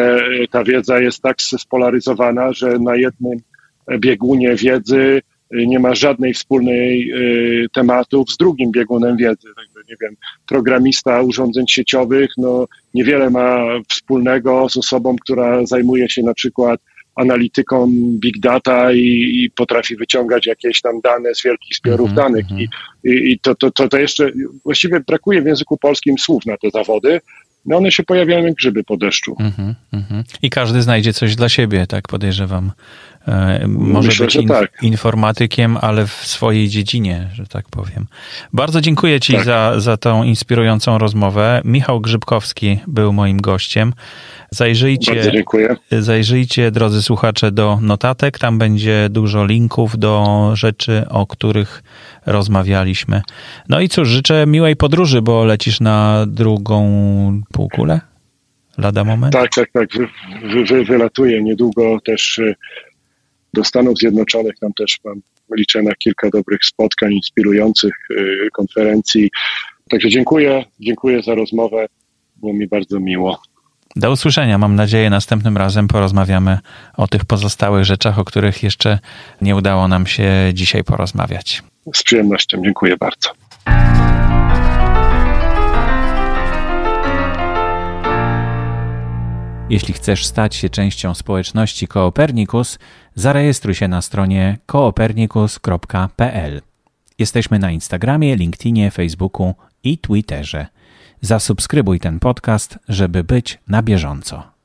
ta wiedza jest tak spolaryzowana, że na jednym biegunie wiedzy nie ma żadnej wspólnej y, tematów z drugim biegunem wiedzy. nie wiem, programista urządzeń sieciowych, no niewiele ma wspólnego z osobą, która zajmuje się na przykład analityką big data i, i, potrafi wyciągać jakieś tam dane z wielkich zbiorów mm-hmm, danych. Mm-hmm. I, i to, to, to, to jeszcze właściwie brakuje w języku polskim słów na te zawody. No one się pojawiają jak grzyby po deszczu. Mm-hmm, I każdy znajdzie coś dla siebie, tak podejrzewam. E, może Myślę, być in, tak. informatykiem, ale w swojej dziedzinie, że tak powiem. Bardzo dziękuję Ci tak. za, za tą inspirującą rozmowę. Michał Grzybkowski był moim gościem. Zajrzyjcie, zajrzyjcie, drodzy słuchacze, do notatek. Tam będzie dużo linków do rzeczy, o których rozmawialiśmy. No i cóż, życzę miłej podróży, bo lecisz na drugą półkulę? Lada moment? Tak, tak, tak. Wy, wy, wy, wylatuję niedługo też y, do Stanów Zjednoczonych. Tam też mam, liczę na kilka dobrych spotkań, inspirujących y, konferencji. Także dziękuję, dziękuję za rozmowę. Było mi bardzo miło. Do usłyszenia. Mam nadzieję, następnym razem porozmawiamy o tych pozostałych rzeczach, o których jeszcze nie udało nam się dzisiaj porozmawiać. Z przyjemnością. Dziękuję bardzo. Jeśli chcesz stać się częścią społeczności Koopernikus, zarejestruj się na stronie koopernikus.pl. Jesteśmy na Instagramie, LinkedInie, Facebooku i Twitterze. Zasubskrybuj ten podcast, żeby być na bieżąco.